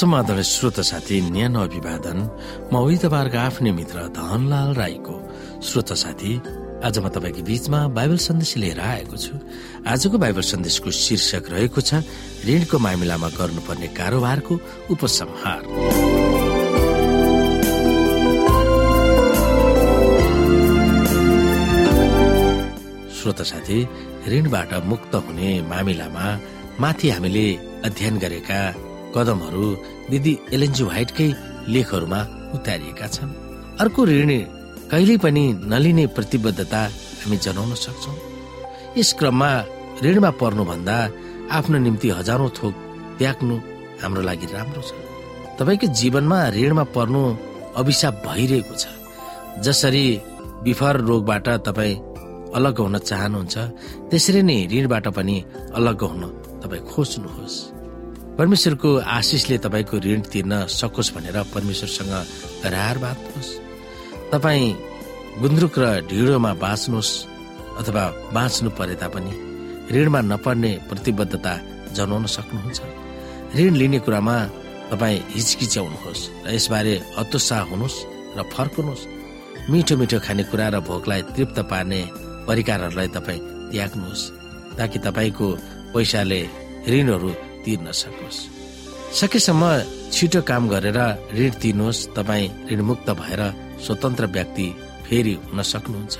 समाधान श्रोत साथी न्यानो अभिवादन म उही तपाईँहरूको आफ्नै मित्र धनलाल राईको श्रोत साथी। आज म तपाईँको बीचमा बाइबल सन्देश लिएर आएको छु। आजको बाइबल सन्देशको शीर्षक रहेको छ ऋणको मामिलामा गर्नुपर्ने कारोबारको उपसंहार। श्रोत साथी ऋणबाट मुक्त हुने मामिलामा माथि हामीले अध्ययन गरेका कदमहरू दिदी एलएनजी व्हाइटकै लेखहरूमा उतारिएका छन्। अर्को ऋण कहिल्यै पनि नलिने प्रतिबद्धता हामी जनाउन सक्छौ। यस क्रममा ऋणमा पर्नुभन्दा आफ्नो निम्ति हजारौं थोक त्याग्नु हाम्रो लागि राम्रो छ। तपाईँको जीवनमा ऋणमा पर्नु अभिशाप भइरहेको छ। जसरी विफर रोगबाट तपाईँ अलग हुन चाहनुहुन्छ त्यसरी नै ऋणबाट पनि अलग हुन तपाईँ खोज्नुहोस्। परमेश्वरको आशिषले तपाईँको ऋण तिर्न सकोस् भनेर परमेश्वरसँग करार बाँध्नुहोस्। तपाईँ गुन्द्रुक र ढिँडोमा बाँच्नुहोस् अथवा बाँच्नु परे तापनि ऋणमा नपर्ने प्रतिबद्धता जनाउन सक्नुहुन्छ। ऋण लिने कुरामा तपाईँ हिचकिच्याउनुहोस् र यसबारे हतोत्साह हुनुहोस् र फर्कनुहोस्। मिठो मिठो खानेकुरा र भोकलाई तृप्त पार्ने परिकारहरूलाई तपाईँ त्याग्नुहोस् ताकि तपाईँको पैसाले ऋणहरू तिर्न सकोस्। सकेसम्म छिटो काम गरेर ऋण तिर्नुहोस् तपाईँ ऋणमुक्त भएर स्वतन्त्र व्यक्ति फेरि हुन सक्नुहुन्छ।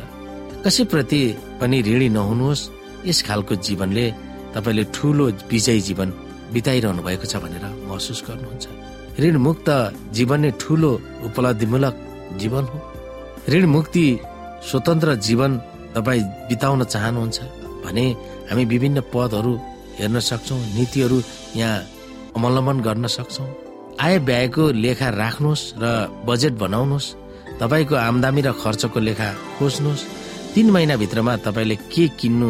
कसैप्रति पनि ऋणी नहुनुहोस् यस खालको जीवनले तपाईँले ठुलो विजयी जीवन बिताइरहनु भएको छ भनेर महसुस गर्नुहुन्छ। ऋण मुक्त जीवन नै ठुलो उपलब्धिमूलक जीवन हो। ऋण मुक्ति स्वतन्त्र जीवन तपाईँ बिताउन चाहनुहुन्छ भने हामी विभिन्न पदहरू हेर्न सक्छौँ नीतिहरू यहाँ अवलम्बन गर्न सक्छौँ। आय व्ययको लेखा राख्नुहोस् र बजेट बनाउनुहोस् तपाईँको आमदामी र खर्चको लेखा खोज्नुहोस्। तिन महिनाभित्रमा तपाईँले के किन्नु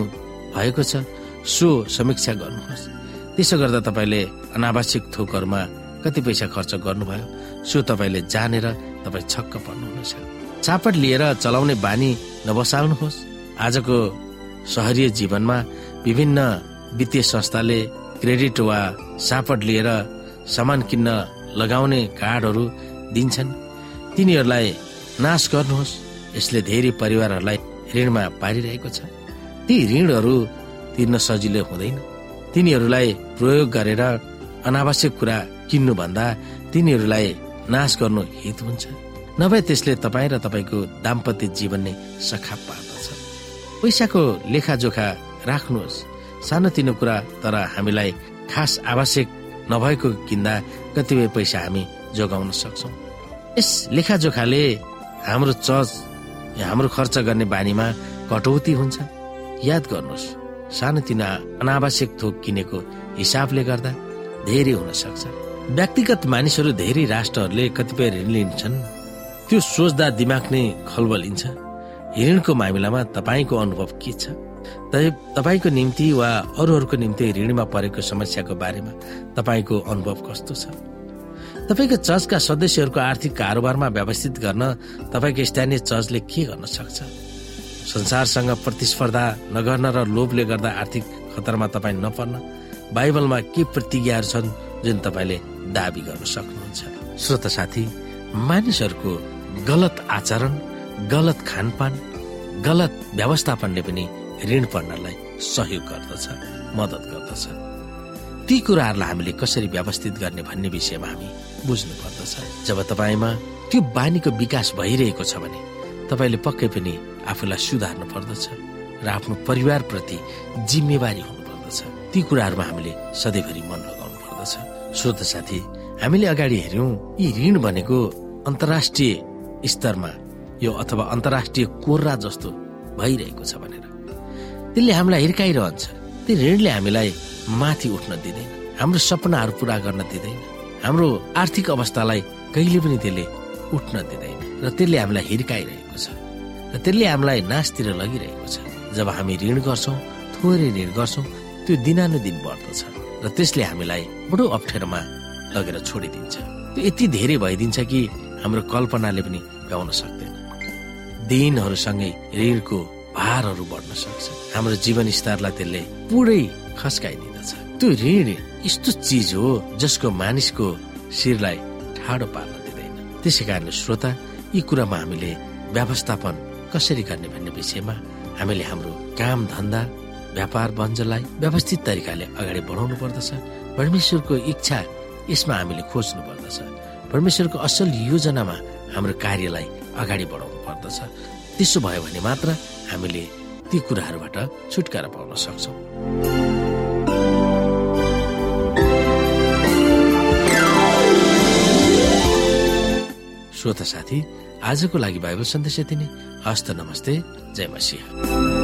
भएको छ सो समीक्षा गर्नुहोस्। त्यसो गर्दा तपाईँले अनावश्यक थोकहरूमा कति पैसा खर्च गर्नुभयो सो तपाईँले जानेर तपाईँ छक्क पर्नुहुनेछ। चापट लिएर चलाउने बानी नबसाल्नुहोस्। आजको सहरीय जीवनमा विभिन्न वित्तीय संस्थाले क्रेडिट वा सापट लिएर सामान किन्न लगाउने कार्डहरू दिन्छन्। तिनीहरूलाई नाश गर्नुहोस्। यसले धेरै परिवारहरूलाई ऋणमा पारिरहेको छ। ती ऋणहरू तिर्न सजिलो हुँदैन। तिनीहरूलाई प्रयोग गरेर अनावश्यक कुरा किन्नुभन्दा तिनीहरूलाई नाश गर्नु हित हुन्छ। नभए त्यसले तपाईँ र तपाईँको दाम्पत्य जीवन नै सखा पार्दछ। पैसाको लेखाजोखा राख्नुहोस्। सानोतिनो कुरा तर हामीलाई खास आवश्यक नभएको किन्दा कतिपय पैसा हामी जोगाउन सक्छौँ। यस लेखाजोखाले हाम्रो चर्च हाम्रो खर्च गर्ने बानीमा कटौती हुन्छ। याद गर्नुहोस् सानोतिना अनावश्यक थोक किनेको हिसाबले गर्दा धेरै हुन सक्छ। व्यक्तिगत मानिसहरू धेरै राष्ट्रहरूले कतिपय ऋण लिन्छन्। त्यो सोच्दा दिमाग नै खलबलिन्छ। ऋणको मामिलामा तपाईँको अनुभव के छ? तपाईँको निम्ति वा अरूहरूको निम्ति ऋणमा परेको समस्याको बारेमा तपाईँको अनुभव कस्तो छ? तपाईँको चर्चका सदस्यहरूको आर्थिक कारोबारमा व्यवस्थित गर्न तपाईँको स्थानीय चर्चले के गर्न सक्छ? संसारसँग प्रतिस्पर्धा नगर्न र लोभले गर्दा आर्थिक खतरामा तपाईँ नपर्न बाइबलमा के प्रतिज्ञाहरू छन् जुन तपाईँले दावी गर्न सक्नुहुन्छ? श्रोत साथी मानिसहरूको गलत आचरण गलत खानपान गलत व्यवस्थापनले पनि ऋण पर्नलाई सहयोग गर्दछ मद्दत गर्दछ। ती कुराहरूलाई हामीले कसरी व्यवस्थित गर्ने भन्ने विषयमा हामी बुझ्नु पर्दछ। जब तपाईँमा त्यो बानीको विकास भइरहेको छ भने तपाईँले पक्कै पनि आफूलाई सुधार्नु पर्दछ र आफ्नो परिवारप्रति जिम्मेवारी हुनुपर्दछ। ती कुराहरूमा हामीले सधैँभरि मन लगाउनु पर्दछ। श्रोत साथी हामीले अगाडि हेऱ्यौँ यी ऋण भनेको अन्तर्राष्ट्रिय स्तरमा यो अथवा अन्तर्राष्ट्रिय कोर्रा जस्तो भइरहेको छ भनेर। त्यसले हामीलाई हिर्काइरहन्छ। त्यो ऋणले हामीलाई माथि उठ्न दिँदैन। हाम्रो सपनाहरू पुरा गर्न दिँदैन। हाम्रो आर्थिक अवस्थालाई कहिले पनि त्यसले उठ्न दिँदैन र त्यसले हामीलाई हिर्काइरहेको छ। र त्यसले हामीलाई नाशतिर लगिरहेको छ। जब हामी ऋण गर्छौँ थोरै ऋण गर्छौँ त्यो दिनानुदिन बढ्दछ र त्यसले हामीलाई बडो अप्ठ्यारोमा लगेर छोडिदिन्छ। त्यो यति धेरै भइदिन्छ कि हाम्रो कल्पनाले पनि भ्याउन सक्दैन। दिनहरूसँगै ऋणको भारहरू बढ्न सक्छ। हाम्रो जीवन स्तरलाई त्यसले पुरै खस्काइदिँदछ। त्यो ऋण यस्तो चिज हो जसको मानिसको शिरलाई ठाडो पार्न दिँदैन। त्यसै कारणले श्रोता यी कुरामा हामीले व्यवस्थापन कसरी गर्ने भन्ने विषयमा हामीले हाम्रो काम धन्दा व्यापार वञ्जलाई व्यवस्थित तरिकाले अगाडि बढाउनु पर्दछ। परमेश्वरको इच्छा यसमा हामीले खोज्नु पर्दछ। परमेश्वरको असल योजनामा हाम्रो कार्यलाई अगाडि बढाउनु पर्दछ। त्यसो भयो भने मात्र हामीले ती कुराहरूबाट छुटकारा पाउन सक्छौँ। श्रोता साथी आजको लागि बाइबल सन्देश यति नै। हस्त नमस्ते जय मसिंह।